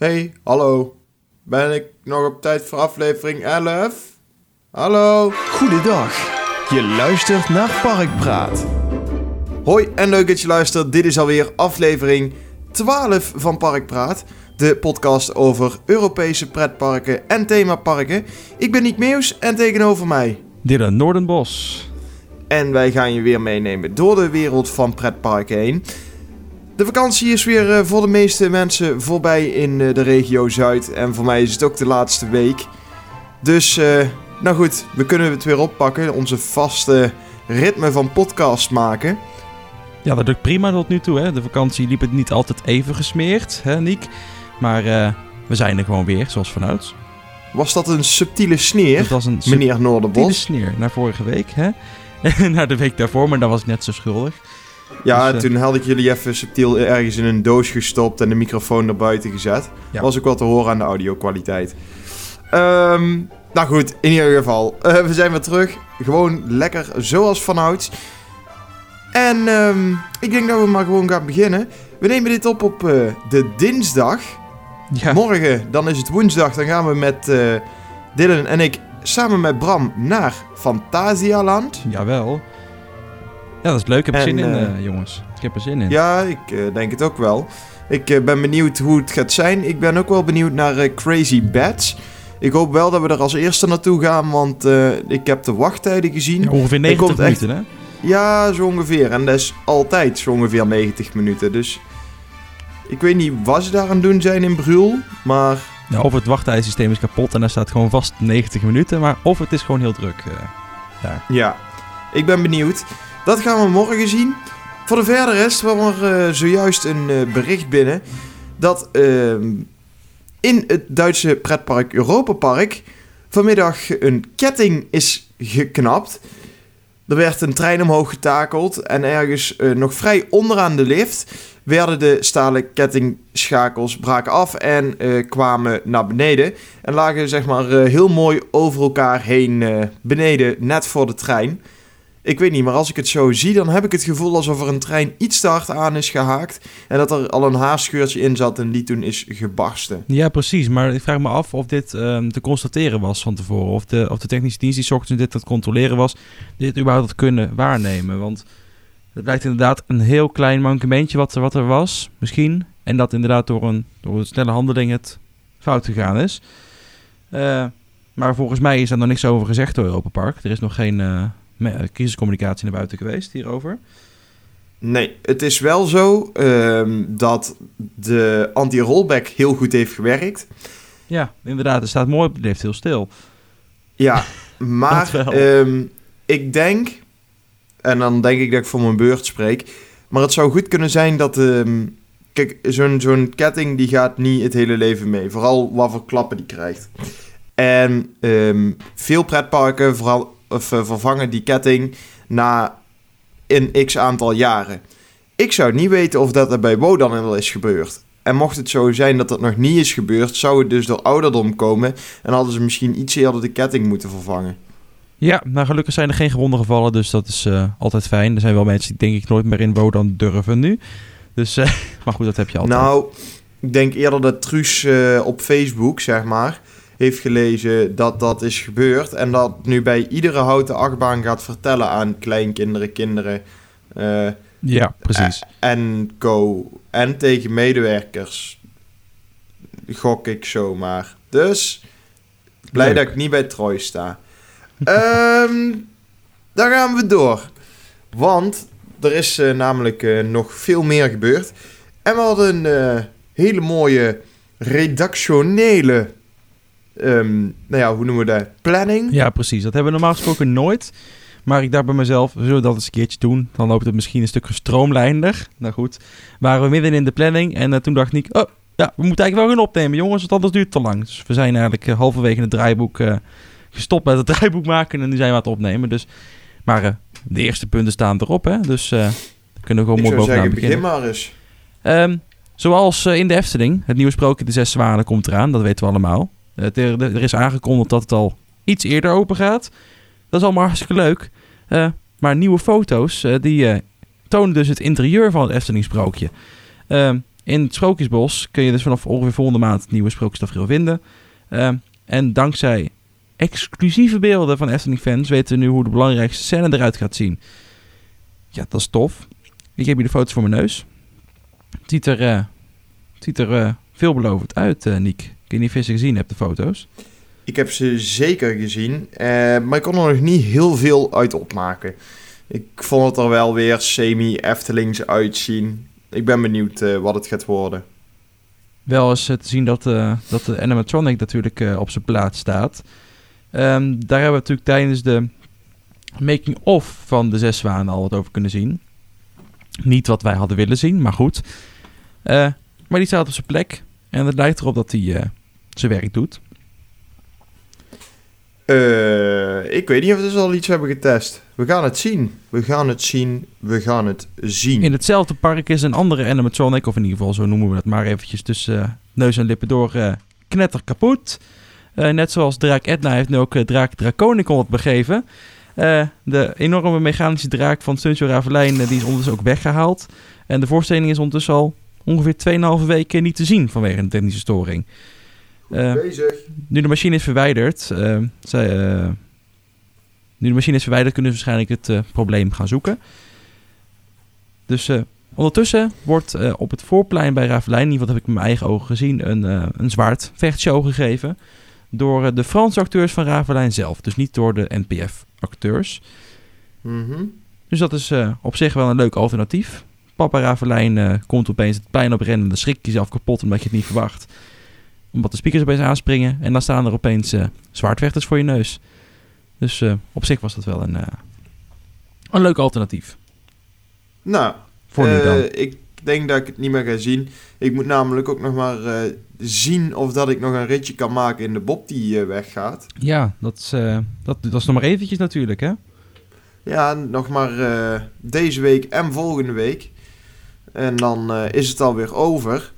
Hey, hallo. Ben ik nog op tijd voor aflevering 11? Hallo? Goedendag. Je luistert naar Parkpraat. Hoi en leuk dat je luistert. Dit is alweer aflevering 12 van Parkpraat. De podcast over Europese pretparken en themaparken. Ik ben Nick Meeuws en tegenover mij. Dylan Noordenbos. En wij gaan je weer meenemen door de wereld van pretparken heen. De vakantie is weer eh, voor de meeste mensen voorbij in eh, de regio Zuid. En voor mij is het ook de laatste week. Dus, eh, nou goed, we kunnen het weer oppakken. Onze vaste ritme van podcast maken. Ja, dat lukt prima tot nu toe. Hè? De vakantie liep het niet altijd even gesmeerd, hè, Niek? Maar we zijn er gewoon weer, zoals vanouds. Was dat een subtiele sneer, Het was een meneer subtiele Noorderbos? sneer naar vorige week, hè? naar de week daarvoor, maar daar was ik net zo schuldig. Ja, Dus, eh, toen had ik jullie even subtiel ergens in een doos gestopt en de microfoon naar buiten gezet. Ja. Was ook wel te horen aan de audio-kwaliteit. Ehm, nou goed, in ieder geval. eh, we zijn weer terug. Gewoon lekker zoals vanouds. En ehm, ik denk dat we maar gewoon gaan beginnen. We nemen dit op op eh, de dinsdag. Ja, Morgen, dan is het woensdag. Dan gaan we met eh, Dylan en ik samen met Bram naar Fantasialand. jawel. Ja, dat is leuk. Ik heb er zin in, eh, eh, jongens. Ik heb er zin in. Ja, ik eh, denk het ook wel. Ik ben benieuwd hoe het gaat zijn. Ik ben ook wel benieuwd naar Crazy Bats. Ik hoop wel dat we er als eerste naartoe gaan, want ik heb de wachttijden gezien. Ja, ongeveer 90 komt echt- minuten, hè? Ja, zo ongeveer. En dat is altijd zo ongeveer 90 minuten. Dus ik weet niet wat ze daar aan doen zijn in Brul, maar Ja, of het wachttijdssysteem is kapot en daar staat gewoon vast 90 minuten. Maar of het is gewoon heel druk daar. ja, ik ben benieuwd. Dat gaan we morgen zien. Voor de verder rest kwam er eh, zojuist een eh, bericht binnen dat ehm, in het Duitse pretpark Europa Park vanmiddag een ketting is geknapt. Er werd een trein omhoog getakeld en ergens eh, nog vrij onderaan de lift werden de stalen kettingschakels braken af en kwamen naar beneden. En lagen zeg maar heel mooi over elkaar heen beneden, net voor de trein. Ik weet niet, maar als ik het zo zie, dan heb ik het gevoel alsof er een trein iets te hard aan is gehaakt. En dat er al een haarscheurtje in zat en die toen is gebarsten. Ja, precies. Maar ik vraag me af of dit ehm, te constateren was van tevoren. Of de, of de technische dienst die 's ochtends dit aan controleren was, dit überhaupt had kunnen waarnemen. Want het blijkt inderdaad een heel klein mankementje wat er, wat er was, misschien. En dat inderdaad door een, door een snelle handeling het fout gegaan is. Eh, maar volgens mij is daar nog niks over gezegd door Europa Park. Er is nog geen eh, crisiscommunicatie naar buiten geweest hierover. Nee, het is wel zo ehm, dat de anti-rollback heel goed heeft gewerkt. Ja, inderdaad. Het staat mooi op. Het leeft heel stil. Ja, maar ehm, ik denk, en dan denk ik dat ik voor mijn beurt spreek, maar het zou goed kunnen zijn dat, ehm, kijk, zo'n zo'n ketting die gaat niet het hele leven mee. Vooral wat voor klappen die krijgt. En veel pretparken vooral, of, vervangen die ketting na een x aantal jaren. Ik zou niet weten of dat er bij Wodan al is gebeurd. En mocht het zo zijn dat dat nog niet is gebeurd, zou het dus door ouderdom komen en hadden ze misschien iets eerder de ketting moeten vervangen. Ja, nou gelukkig zijn er geen gewonden gevallen, dus dat is eh, altijd fijn. Er zijn wel mensen die denk ik nooit meer in Wodan durven nu. Dus, eh, maar goed, dat heb je altijd. Nou, ik denk eerder dat Truus eh, op Facebook, zeg maar, heeft gelezen dat dat is gebeurd. En dat nu bij iedere houten achtbaan gaat vertellen aan kleinkinderen, kinderen eh, ja, precies. en co. En tegen medewerkers. Gok ik zomaar. Dus, blij Leuk. dat ik niet bij Troy sta. Ehm dan gaan we door. Want er is eh, namelijk eh, nog veel meer gebeurd. En we hadden een eh, hele mooie redactionele... ehm, nou ja, hoe noemen we dat? Planning. Ja, precies. Dat hebben we normaal gesproken nooit. Maar ik dacht bij mezelf, we zullen dat eens een keertje doen. Dan loopt het misschien een stuk gestroomlijnder. Nou goed, waren we midden in de planning. En eh, toen dacht ik, oh, ja, we moeten eigenlijk wel gaan opnemen, jongens. Want anders duurt het te lang. Dus we zijn eigenlijk eh, halverwege het draaiboek eh, gestopt met het draaiboek maken. En nu zijn we aan het opnemen. Dus, maar de eerste punten staan erop, hè. Dus daar kunnen we gewoon mooi bovenaan zeggen, begin beginnen. maar eens. Ehm, zoals in de Efteling, het nieuwe sprookje De Zes Zwanen komt eraan, dat weten we allemaal. Het, er, is aangekondigd dat het al iets eerder open gaat. Dat is allemaal hartstikke leuk. Eh, maar nieuwe foto's, eh, die eh, tonen dus het interieur van het Efteling sprookje. Ehm, in het Sprookjesbos kun je dus vanaf ongeveer volgende maand het nieuwe Sprookjestafereel vinden. Ehm, en dankzij exclusieve beelden van Efteling-fans weten we nu hoe de belangrijkste scène eruit gaat zien. Ja, dat is tof. Ik heb hier de foto's voor mijn neus. Het ziet er, eh, ziet er eh, veelbelovend uit, eh Niek. Ik weet niet of je ze gezien hebt, de foto's. Ik heb ze zeker gezien, eh, maar ik kon er nog niet heel veel uit opmaken. Ik vond het er wel weer semi-Eftelings uitzien. Ik ben benieuwd eh, wat het gaat worden. Wel eens eh, te zien dat, dat de animatronic natuurlijk op zijn plaats staat. Ehm, daar hebben we natuurlijk tijdens de making-of van de Zes Zwanen al wat over kunnen zien. Niet wat wij hadden willen zien, maar goed. Maar die staat op zijn plek. En het lijkt erop dat eh, zijn werk doet. Eh, ik weet niet of we dus al iets hebben getest. We gaan het zien. We gaan het zien. We gaan het zien. In hetzelfde park is een andere animatronic, of in ieder geval zo noemen we het maar eventjes tussen eh, neus en lippen door, eh, knetter kapot. Net zoals Draak Edna heeft nu ook Draak Draconicon het begeven. De enorme mechanische draak van Stuntio Ravelijn, die is ondertussen ook weggehaald. En de voorstelling is ondertussen al ongeveer 2,5 weken niet te zien vanwege een technische storing. Eh, Bezig. nu de machine is verwijderd, eh, zij, eh, nu de machine is verwijderd, kunnen ze waarschijnlijk het eh, probleem gaan zoeken. Dus eh, ondertussen wordt op het voorplein bij Ravelijn, in ieder geval heb ik met mijn eigen ogen gezien, een, een zwaard vechtshow gegeven. Door de Franse acteurs van Ravelijn zelf, dus niet door de NPF-acteurs. Mhm. Dus dat is op zich wel een leuk alternatief. Papa Ravelijn komt opeens het plein op rennen. Dan schrik je jezelf kapot omdat je het niet verwacht. Omdat de speakers opeens aanspringen. En dan staan er opeens eh zwaardvechters voor je neus. Dus eh, op zich was dat wel een, eh, een leuk alternatief. Nou, Voor nu dan. ik denk dat ik het niet meer ga zien. Ik moet namelijk ook nog maar zien of dat ik nog een ritje kan maken in de bob die weggaat. Ja, dat is, dat, dat is nog maar eventjes natuurlijk, hè? Ja, nog maar deze week en volgende week. En dan is het alweer over.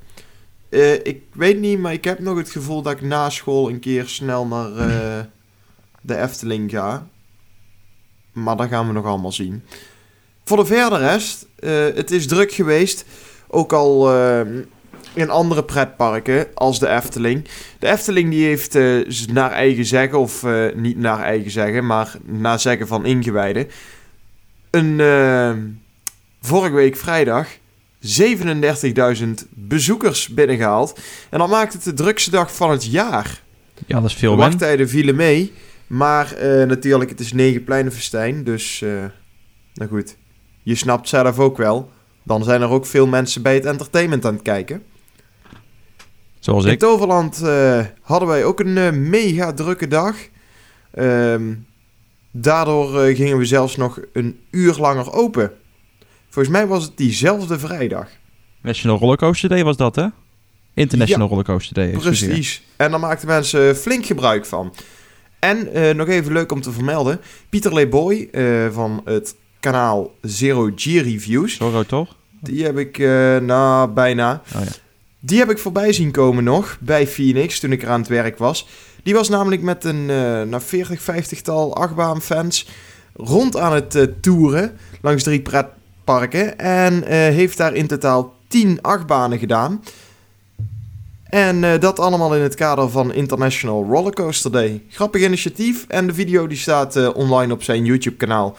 Eh, ik weet niet, maar ik heb nog het gevoel dat ik na school een keer snel naar eh, de Efteling ga. Maar dat gaan we nog allemaal zien. Voor de verder rest, eh, het is druk geweest. Ook al in andere pretparken als de Efteling. De Efteling die heeft naar eigen zeggen, of niet naar eigen zeggen, maar naar zeggen van ingewijden. Een vorige week vrijdag 37.000 bezoekers binnengehaald. En dat maakt het de drukste dag van het jaar. Ja, dat is De veel man. wachttijden vielen mee. Maar eh, natuurlijk, het is negen pleinenfestijn. Dus, eh, nou goed. Je snapt zelf ook wel. Dan zijn er ook veel mensen bij het entertainment aan het kijken. Zoals In ik. Toverland eh, hadden wij ook een mega drukke dag. Ehm, daardoor gingen we zelfs nog een uur langer open. Volgens mij was het diezelfde vrijdag. National Rollercoaster Day was dat, hè? International Rollercoaster Day. excuseer. Precies. En daar maakten mensen flink gebruik van. En eh, nog even leuk om te vermelden. Pieter Leeboy eh, van het kanaal Zero G Reviews. Zorro toch? Die heb ik, eh nou bijna. Oh ja. Die heb ik voorbij zien komen nog bij Phoenix toen ik er aan het werk was. Die was namelijk met een nou 40, 50-tal achtbaanfans rond aan het toeren langs drie pretparken. En eh, heeft daar in totaal 10 achtbanen gedaan. En eh, dat allemaal in het kader van International Rollercoaster Day. Grappig initiatief en de video die staat eh, online op zijn YouTube kanaal.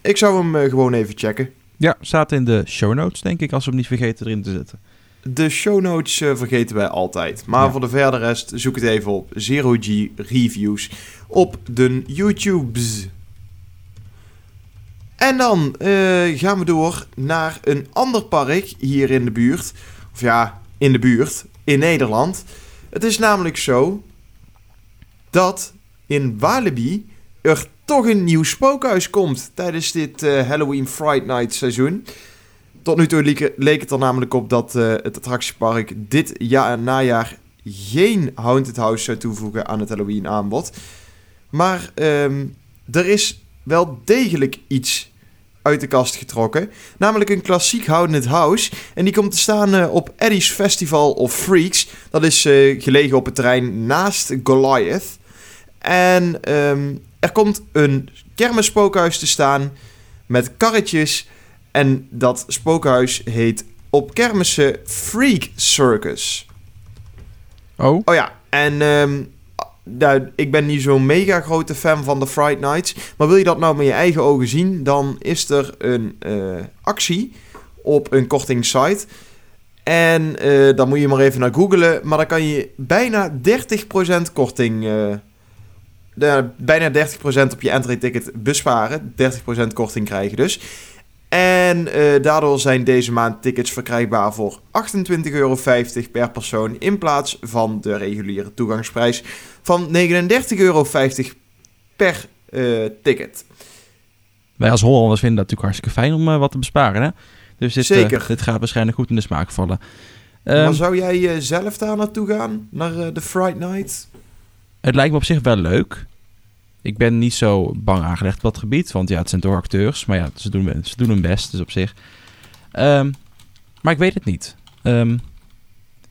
Ik zou hem gewoon even checken. Ja, staat in de show notes, denk ik, als we hem niet vergeten erin te zetten. De show notes vergeten wij altijd. Maar Ja. voor de verdere rest zoek het even op Zero G Reviews op de YouTubes. En dan eh, gaan we door naar een ander park hier in de buurt. Of ja, in de buurt, in Nederland. Het is namelijk zo dat in Walibi er toch een nieuw spookhuis komt tijdens dit eh, Halloween Fright Night seizoen. Tot nu toe leek, het er namelijk op dat eh, het attractiepark dit jaar najaar geen Haunted House zou toevoegen aan het Halloween aanbod. Maar ehm, er is wel degelijk iets uit de kast getrokken. Namelijk een klassiek Haunted House. En die komt te staan eh, op Eddie's Festival of Freaks. Dat is eh, gelegen op het terrein naast Goliath. En ehm, er komt een kermisspookhuis te staan met karretjes. En dat spookhuis heet op kermissen Freak Circus. Oh, Oh ja, en ehm, ik ben niet zo'n mega grote fan van de Friday Nights. Maar wil je dat nou met je eigen ogen zien, dan is er een eh, actie op een kortingssite. En eh, dan moet je maar even naar googlen. Maar dan kan je bijna 30% korting... eh, bijna 30% op je entry ticket besparen. 30% korting krijgen dus. En daardoor zijn deze maand tickets verkrijgbaar voor 28,50 euro per persoon. In plaats van de reguliere toegangsprijs van 39,50 euro per eh, ticket. wij als Hollanders vinden dat natuurlijk hartstikke fijn om eh, wat te besparen, hè? Dus dit, eh, Zeker. dit gaat waarschijnlijk goed in de smaak vallen. maar Ehm, zou jij zelf daar naartoe gaan? Naar de Friday Night? Het lijkt me op zich wel leuk. Ik ben niet zo bang aangelegd op dat gebied, want ja, het zijn door acteurs. Maar ja, ze doen, ze doen hun best, dus op zich. Ehm, maar ik weet het niet. Ehm,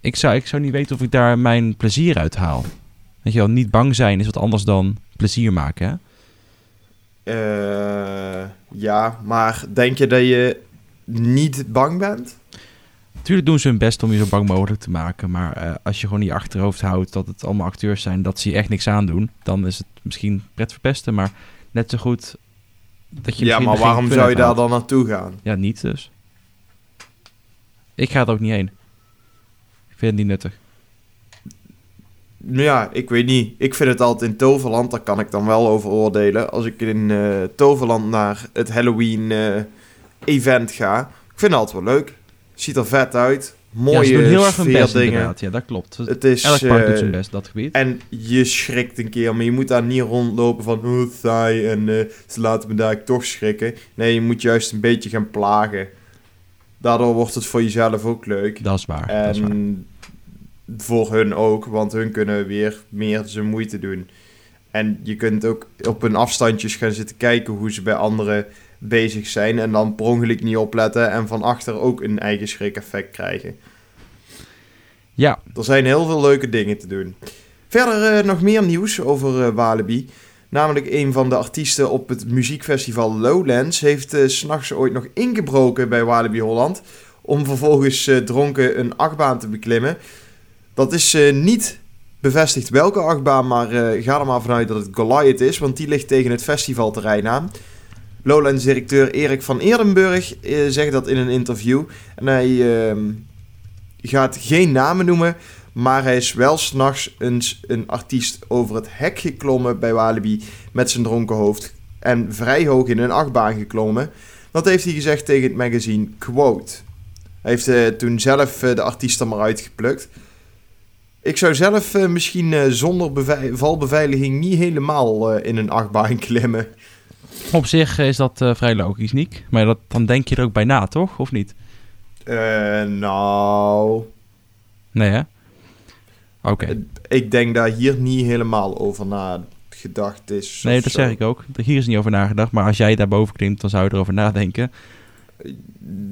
ik, zou, ik zou niet weten of ik daar mijn plezier uit haal. Weet je wel, niet bang zijn is wat anders dan plezier maken, hè? Eh, ja, maar denk je dat je niet bang bent? Natuurlijk doen ze hun best om je zo bang mogelijk te maken. Maar eh, als je gewoon in je achterhoofd houdt dat het allemaal acteurs zijn, dat ze je echt niks aandoen, dan is het misschien pret verpesten. Maar net zo goed dat je Ja, maar waarom zou je daar dan naartoe gaan? Ja, niet dus. Ik ga er ook niet heen. Ik vind het niet nuttig. Nou Ja, ik weet niet. Ik vind het altijd in Toverland, daar kan ik dan wel over oordelen. Als ik in eh, Toverland naar het Halloween eh, event ga. Ik vind het altijd wel leuk. Ziet er vet uit. Mooie ja, heel erg best inderdaad. Ja, dat klopt. Het is, Elk park eh, doet zijn best, dat gebied. En je schrikt een keer, maar je moet daar niet rondlopen van oh, saai en eh, ze laten me daar toch schrikken. Nee, je moet juist een beetje gaan plagen. Daardoor wordt het voor jezelf ook leuk. Dat is waar. dat is waar. Voor hun ook, want hun kunnen weer meer zijn moeite doen. En je kunt ook op hun afstandjes gaan zitten kijken hoe ze bij anderen bezig zijn. En dan per ongeluk niet opletten en van achter ook een eigen schrik-effect krijgen. Ja, Er zijn heel veel leuke dingen te doen. Verder eh, nog meer nieuws over eh, Walibi. Namelijk een van de artiesten op het muziekfestival Lowlands heeft eh, s s'nachts ooit nog ingebroken bij Walibi Holland. Om vervolgens eh, dronken een achtbaan te beklimmen. Dat is eh, niet bevestigd welke achtbaan, maar eh, ga er maar vanuit dat het Goliath is, want die ligt tegen het festivalterrein aan. Lowlands-directeur Erik van Eerdenburg eh, zegt dat in een interview. En hij ehm, gaat geen namen noemen, maar hij is wel s'nachts eens een artiest over het hek geklommen bij Walibi met zijn dronken hoofd. En vrij hoog in een achtbaan geklommen. Dat heeft hij gezegd tegen het magazine Quote. Hij heeft toen zelf de artiest er maar uitgeplukt. Ik zou zelf eh, misschien eh, zonder bevei- valbeveiliging niet helemaal eh, in een achtbaan klimmen. op zich is dat vrij logisch, Niek. Maar dat, dan denk je er ook bij na, toch? Of niet? Nou, Nee, hè? Oké. ik denk daar hier niet helemaal over nagedacht is. Nee, dat zo. zeg ik ook. Hier is niet over nagedacht. Maar als jij daarboven klimt, dan zou je erover nadenken.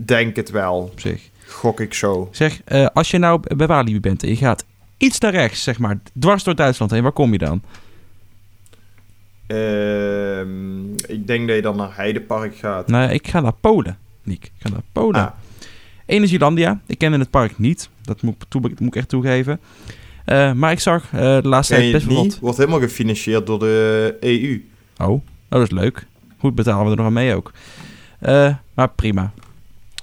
Denk het wel. Op zich. Gok ik zo. Zeg, als je nou bij Walibi bent en je gaat iets naar rechts, zeg maar, dwars door Duitsland heen, waar kom je dan? Ehm, ik denk dat je dan naar Heidepark gaat. Nou, ik ga naar Polen, Niek. Ik ga naar Polen. Ah, Energielandia. Ik kende het park niet. Dat moet, toe, moet ik echt toegeven. Eh, maar ik zag eh, de laatste ken tijd best wel. Wordt helemaal gefinancierd door de EU. Oh, oh, dat is leuk. Goed betalen we er nog aan mee ook. Eh, maar prima.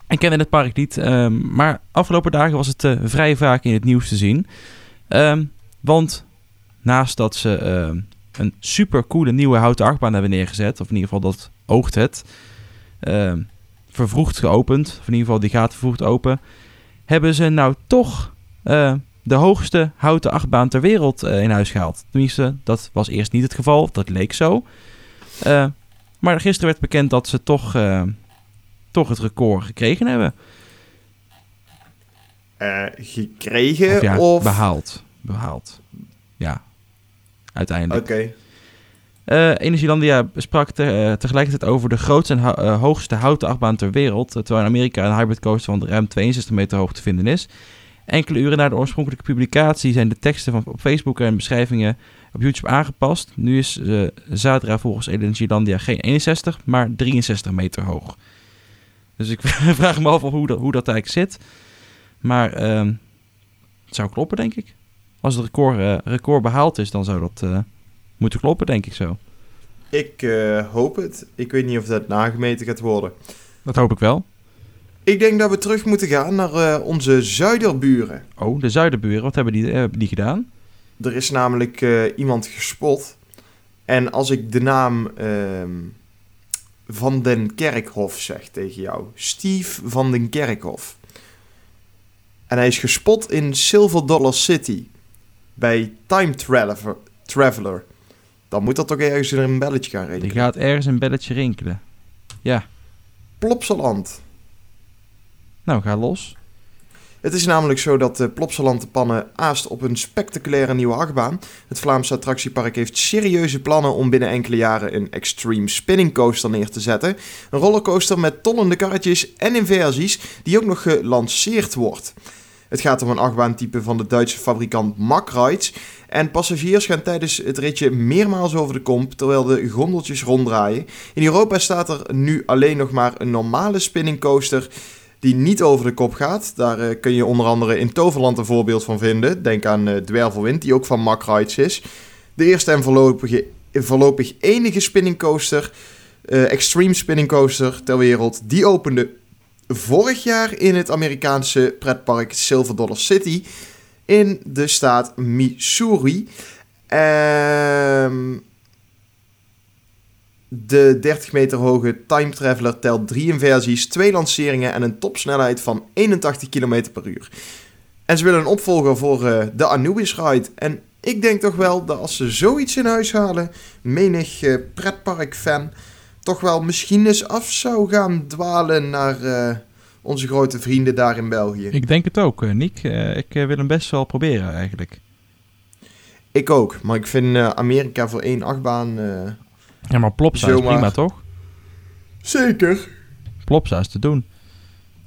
Ik kende het park niet, ehm, maar afgelopen dagen was het vrij vaak in het nieuws te zien. Ehm, want naast dat ze ehm, een super coole nieuwe houten achtbaan hebben neergezet, of in ieder geval dat oogt het, ehm, vervroegd geopend, of in ieder geval die gaat vervroegd open, hebben ze nou toch eh, de hoogste houten achtbaan ter wereld eh, in huis gehaald. Tenminste, dat was eerst niet het geval, dat leek zo. Eh, maar gisteren werd bekend dat ze toch, toch het record gekregen hebben. Eh, gekregen Of ja, of... behaald. Behaald. Ja, uiteindelijk. Oké. Eh, Energielandia sprak te- eh, tegelijkertijd over de grootste en ho- hoogste houten achtbaan ter wereld. Terwijl in Amerika een hybrid coaster van ruim 62 meter hoog te vinden is. Enkele uren na de oorspronkelijke publicatie zijn de teksten van op Facebook en beschrijvingen op YouTube aangepast. Nu is Zadra volgens Energielandia geen 61, maar 63 meter hoog. Dus ik vraag me af hoe dat, hoe dat eigenlijk zit. Maar ehm, het zou kloppen, denk ik. Als het record, eh, record behaald is, dan zou dat eh, moeten kloppen, denk ik zo. Ik eh, hoop het. Ik weet niet of dat nagemeten gaat worden. Dat hoop ik wel. Ik denk dat we terug moeten gaan naar onze zuiderburen. Oh, de zuiderburen, wat hebben die, hebben die gedaan? Er is namelijk iemand gespot. En als ik de naam ehm, Van den Kerkhof zeg tegen jou. Steve Van den Kerkhof. En hij is gespot in Silver Dollar City. Bij Time Traveler. Traveler. Dan moet dat toch ergens in een belletje gaan Die rekenen. gaat ergens een belletje rinkelen. Plopsaland. Nou, ga los. Het is namelijk zo dat de Plopsaland de Pannen aast op een spectaculaire nieuwe achtbaan. Het Vlaamse attractiepark heeft serieuze plannen om binnen enkele jaren een extreme spinning coaster neer te zetten. Een rollercoaster met tollende karretjes en inversies die ook nog gelanceerd wordt. Het gaat om een achtbaantype van de Duitse fabrikant Mack Rides. En passagiers gaan tijdens het ritje meermaals over de komp terwijl de gondeltjes ronddraaien. In Europa staat er nu alleen nog maar een normale spinning coaster die niet over de kop gaat. Daar eh, kun je onder andere in Toverland een voorbeeld van vinden. Denk aan eh Dwervelwind, die ook van Mack Rides is. De eerste en voorlopig enige spinning coaster, eh, extreme spinning coaster ter wereld, die opende vorig jaar in het Amerikaanse pretpark Silver Dollar City in de staat Missouri. Ehm de 30 meter hoge Time Traveler telt drie inversies, twee lanceringen en een topsnelheid van 81 km per uur. En ze willen een opvolger voor eh, de Anubis Ride. En ik denk toch wel dat als ze zoiets in huis halen, menig eh, pretpark-fan toch wel misschien eens af zou gaan dwalen naar eh, onze grote vrienden daar in België. Ik denk het ook, eh, Nick. Eh, ik wil hem best wel proberen, eigenlijk. Ik ook, maar ik vind Amerika voor één achtbaan Ja, maar Plopsa is Zomaar. prima, toch? zeker. Plopsa is te doen.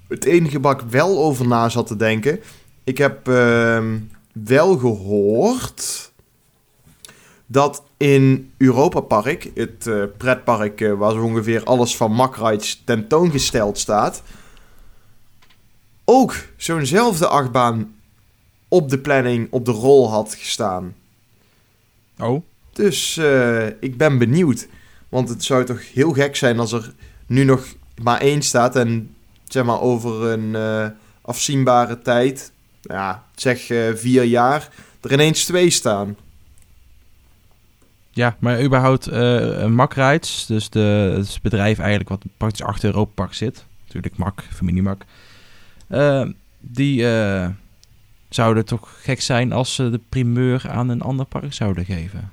Het enige waar ik wel over na zat te denken. Ik heb ehm, wel gehoord dat in Europa Park, het eh, pretpark eh, waar zo ongeveer alles van Mack Rides tentoongesteld staat, ook zo'nzelfde achtbaan op de planning, op de rol had gestaan. Oh, Dus eh, ik ben benieuwd. Want het zou toch heel gek zijn als er nu nog maar één staat. En zeg maar over een afzienbare tijd, ja, zeg vier jaar, er ineens twee staan. Ja, maar überhaupt Rides, dus de, het bedrijf eigenlijk wat praktisch achter Europa Park zit. Natuurlijk Mack, familie Mack. Eh, die eh, zouden toch gek zijn als ze de primeur aan een ander park zouden geven.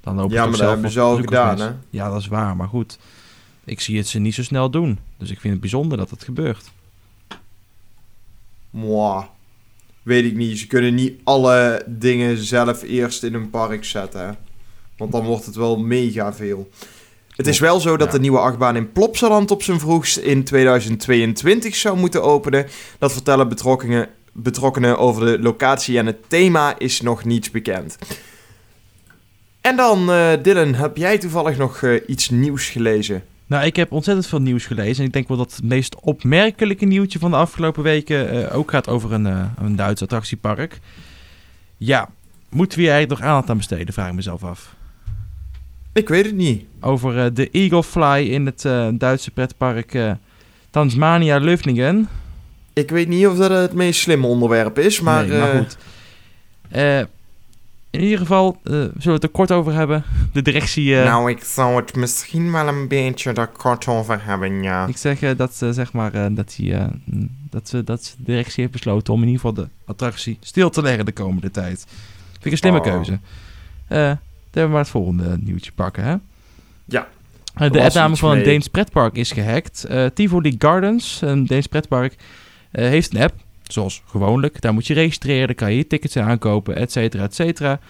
Dan lopen ja, maar dat hebben ze al gedaan, hè? Ja, dat is waar, maar goed. Ik zie het ze niet zo snel doen. Dus ik vind het bijzonder dat het gebeurt. Mwah. Weet ik niet. Ze kunnen niet alle dingen zelf eerst in een park zetten. Want dan wordt het wel mega veel. Het is wel zo dat Ja. de nieuwe achtbaan in Plopsaland op zijn vroegst in 2022 zou moeten openen. Dat vertellen betrokkenen, betrokkenen over de locatie en het thema is nog niets bekend. En dan, eh, Dylan, heb jij toevallig nog eh, iets nieuws gelezen? Nou, ik heb ontzettend veel nieuws gelezen. En ik denk wel dat het meest opmerkelijke nieuwtje van de afgelopen weken eh, ook gaat over een, een Duits attractiepark. Ja, moeten we hier eigenlijk nog aandacht aan besteden, vraag ik mezelf af. Ik weet het niet. Over eh, de Eagle Fly in het eh, Duitse pretpark eh Tasmania Löfningen. Ik weet niet of dat het meest slimme onderwerp is, maar... nee, maar goed. In ieder geval, zullen we het er kort over hebben. De directie... Nou, ik zou het misschien wel een beetje er kort over hebben, ja. Ik zeg dat, eh, zeg maar, dat, die, dat, ze dat de directie heeft besloten om in ieder geval de attractie stil te leggen de komende tijd. Vind ik een slimme Oh. keuze. Eh we maar het volgende nieuwtje pakken, hè? Ja. Eh, de iets van een. Deens pretpark is gehackt. Eh, Tivoli Gardens, een Deens pretpark, heeft een app. Zoals gewoonlijk. Daar moet je registreren, daar kan je je tickets aankopen, et cetera, et cetera.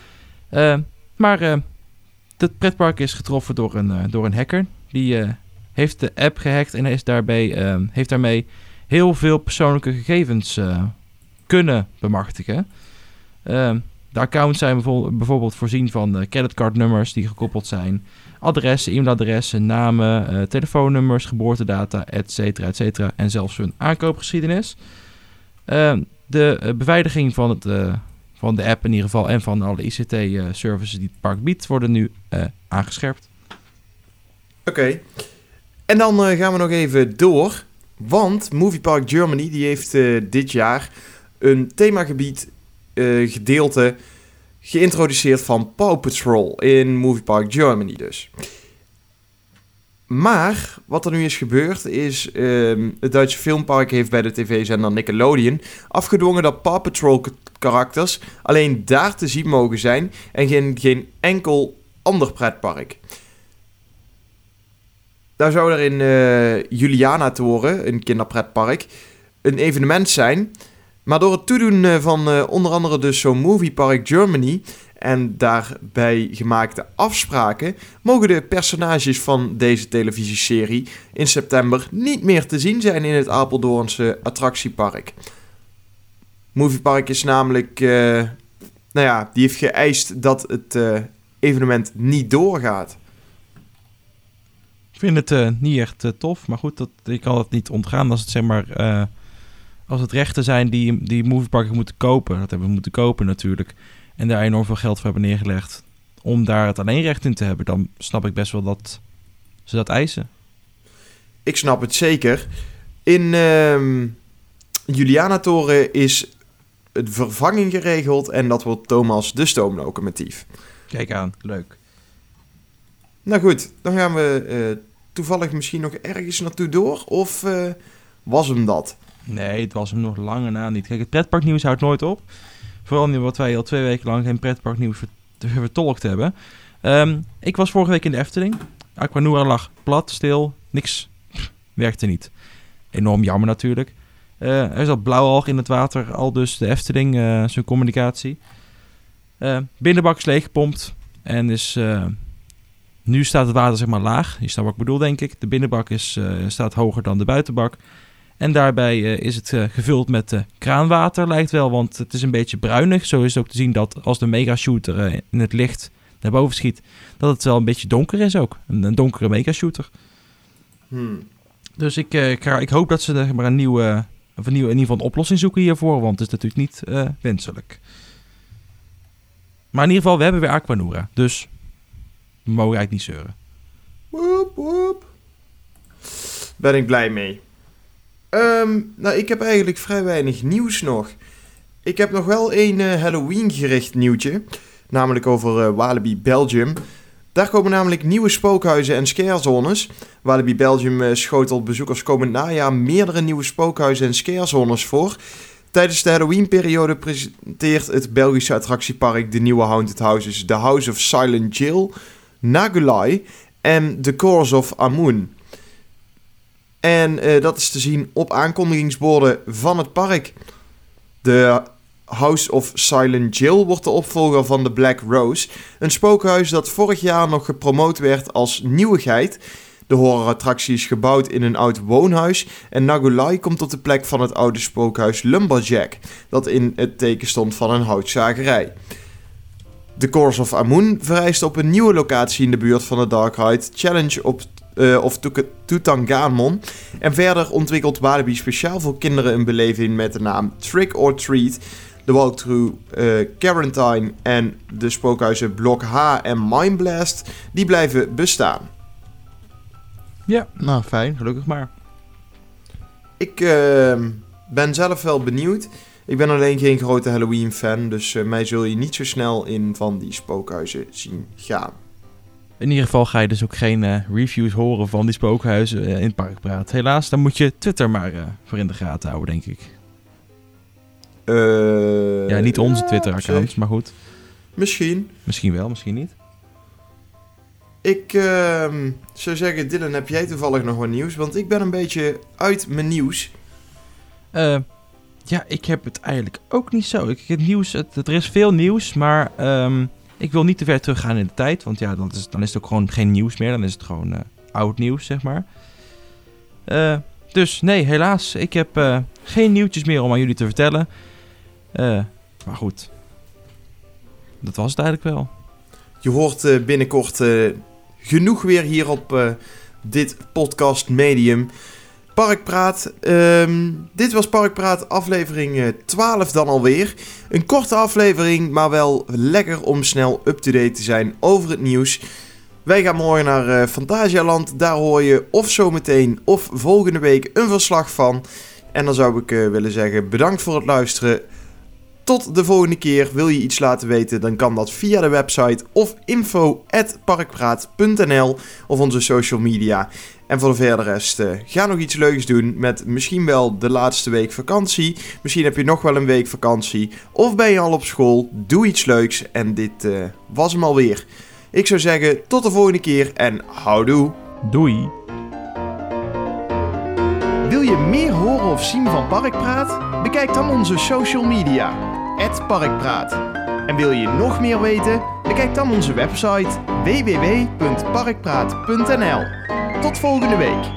Maar het pretpark is getroffen door een, door een hacker. Die heeft de app gehackt en is daarbij, heeft daarmee heel veel persoonlijke gegevens kunnen bemachtigen. Eh, de accounts zijn bijvoorbeeld, voorzien van uh, creditcardnummers die gekoppeld zijn, adressen, e-mailadressen, namen, uh, telefoonnummers, geboortedata, etc. etc. En zelfs hun aankoopgeschiedenis. Uh, de beveiliging van, het, van de app in ieder geval en van alle ICT-services die het park biedt, worden nu aangescherpt. Oké. En dan gaan we nog even door. Want Movie Park Germany die heeft dit jaar een themagebied uh, gedeelte geïntroduceerd van Paw Patrol in Movie Park Germany dus. Maar wat er nu is gebeurd is, uh, het Duitse filmpark heeft bij de tv-zender Nickelodeon afgedwongen dat Paw Patrol karakters alleen daar te zien mogen zijn en geen, geen enkel ander pretpark. Daar zou er in uh, Juliana Toren, een kinderpretpark, een evenement zijn maar door het toedoen eh, van uh, onder andere dus zo'n Movie Park Germany en daarbij gemaakte afspraken, mogen de personages van deze televisieserie in september niet meer te zien zijn in het Apeldoornse attractiepark. Movie Park is namelijk, uh, nou ja, die heeft geëist dat het evenement niet doorgaat. Ik vind het niet echt tof, maar goed, dat, ik kan het niet ontgaan als het zeg maar als het rechten zijn die, die movieparken moeten kopen, dat hebben we moeten kopen natuurlijk, en daar enorm veel geld voor hebben neergelegd, om daar het alleen recht in te hebben, dan snap ik best wel dat ze dat eisen. Ik snap het zeker. In uh, Juliana Toren is het vervanging geregeld en dat wordt Thomas de stoomlocomotief. Kijk aan, leuk. Nou goed, dan gaan we uh, toevallig misschien nog ergens naartoe door, of uh, was hem dat? Nee, het was hem nog lange na niet. Kijk, het pretparknieuws houdt nooit op. Vooral nu wat wij al twee weken lang geen pretparknieuws vertolkt hebben. Um, ik was vorige week in de Efteling. Aquanura lag plat, stil, niks. werkte niet. Enorm jammer natuurlijk. Uh, er zat blauwalg in het water, al dus de Efteling, uh, zijn communicatie. Uh, binnenbak is leeggepompt en is... nu staat het water zeg maar laag. Je snapt wat ik bedoel, denk ik. De binnenbak is, staat hoger dan de buitenbak. En daarbij uh, is het uh, gevuld met uh, kraanwater, lijkt wel, want het is een beetje bruinig. Zo is het ook te zien dat als de megashooter in het licht naar boven schiet, dat het wel een beetje donker is ook. Een, een donkere megashooter. Hmm. Dus ik, ik, ik, hoop dat ze er maar een nieuwe, of een nieuwe, in ieder geval een oplossing zoeken hiervoor, want het is natuurlijk niet wenselijk. Maar in ieder geval, we hebben weer Aquanura, dus we mogen eigenlijk niet zeuren. Woep, woep. Ben ik blij mee. Um, nou, ik heb eigenlijk vrij weinig nieuws nog. Ik heb nog wel een uh, Halloween gericht nieuwtje. Namelijk over uh, Walibi Belgium. Daar komen namelijk nieuwe spookhuizen en scarezones. Walibi Belgium schotelt bezoekers komend najaar meerdere nieuwe spookhuizen en scarezones voor. Tijdens de Halloween-periode presenteert het Belgische attractiepark de nieuwe haunted houses The House of Silent Jill, Nagulai en The Course of Amun. En uh, dat is te zien op aankondigingsborden van het park. De House of Silent Jill wordt de opvolger van The Black Rose. Een spookhuis dat vorig jaar nog gepromoot werd als nieuwigheid. De horrorattractie is gebouwd in een oud woonhuis. En Nagulai komt op de plek van het oude spookhuis Lumberjack. Dat in het teken stond van een houtzagerij. The Course of Amun vereist op een nieuwe locatie in de buurt van de Dark Ride Challenge op uh, of Tutankhamon. En verder ontwikkelt Walibi speciaal voor kinderen een beleving met de naam Trick or Treat. De walkthrough uh, Quarantine en de spookhuizen Blok H en Mindblast, die blijven bestaan. Ja, nou fijn, gelukkig maar. Ik uh, ben zelf wel benieuwd. Ik ben alleen geen grote Halloween-fan, dus uh, mij zul je niet zo snel in van die spookhuizen zien gaan. In ieder geval ga je dus ook geen uh, reviews horen van die spookhuizen uh, in het parkpraat. Helaas, dan moet je Twitter maar uh, voor in de gaten houden, denk ik. ja, niet onze Twitter-accounts, maar goed. Misschien. Misschien wel, misschien niet. Ik ehm, zou zeggen, Dylan, heb jij toevallig nog wat nieuws? Want ik ben een beetje uit mijn nieuws. ja, ik heb het eigenlijk ook niet zo. Ik, het nieuws, het, er is veel nieuws, maar... Um, ik wil niet te ver teruggaan in de tijd, want ja, dan is, dan is het ook gewoon geen nieuws meer. Dan is het gewoon uh, oud nieuws, zeg maar. Uh, dus nee, helaas. Ik heb uh, geen nieuwtjes meer om aan jullie te vertellen. maar goed. dat was het eigenlijk wel. Je hoort eh, binnenkort eh, genoeg weer hier op eh, dit podcast medium. Parkpraat. ehm, dit was Parkpraat aflevering eh, 12 dan alweer. Een korte aflevering, maar wel lekker om snel up-to-date te zijn over het nieuws. Wij gaan morgen naar eh, Fantasialand. Daar hoor je of zometeen of volgende week een verslag van. En dan zou ik eh, willen zeggen bedankt voor het luisteren. Tot de volgende keer. Wil je iets laten weten, dan kan dat via de website of info.parkpraat.nl of onze social media. En voor de verder rest, eh, ga nog iets leuks doen met misschien wel de laatste week vakantie. Misschien heb je nog wel een week vakantie. Of ben je al op school. Doe iets leuks. En dit eh, was hem alweer. Ik zou zeggen, tot de volgende keer en houdoe. Doei! Wil je meer horen of zien van Parkpraat? Bekijk dan onze social media, Parkpraat. En wil je nog meer weten? Bekijk dan onze website www.parkpraat.nl. Tot volgende week.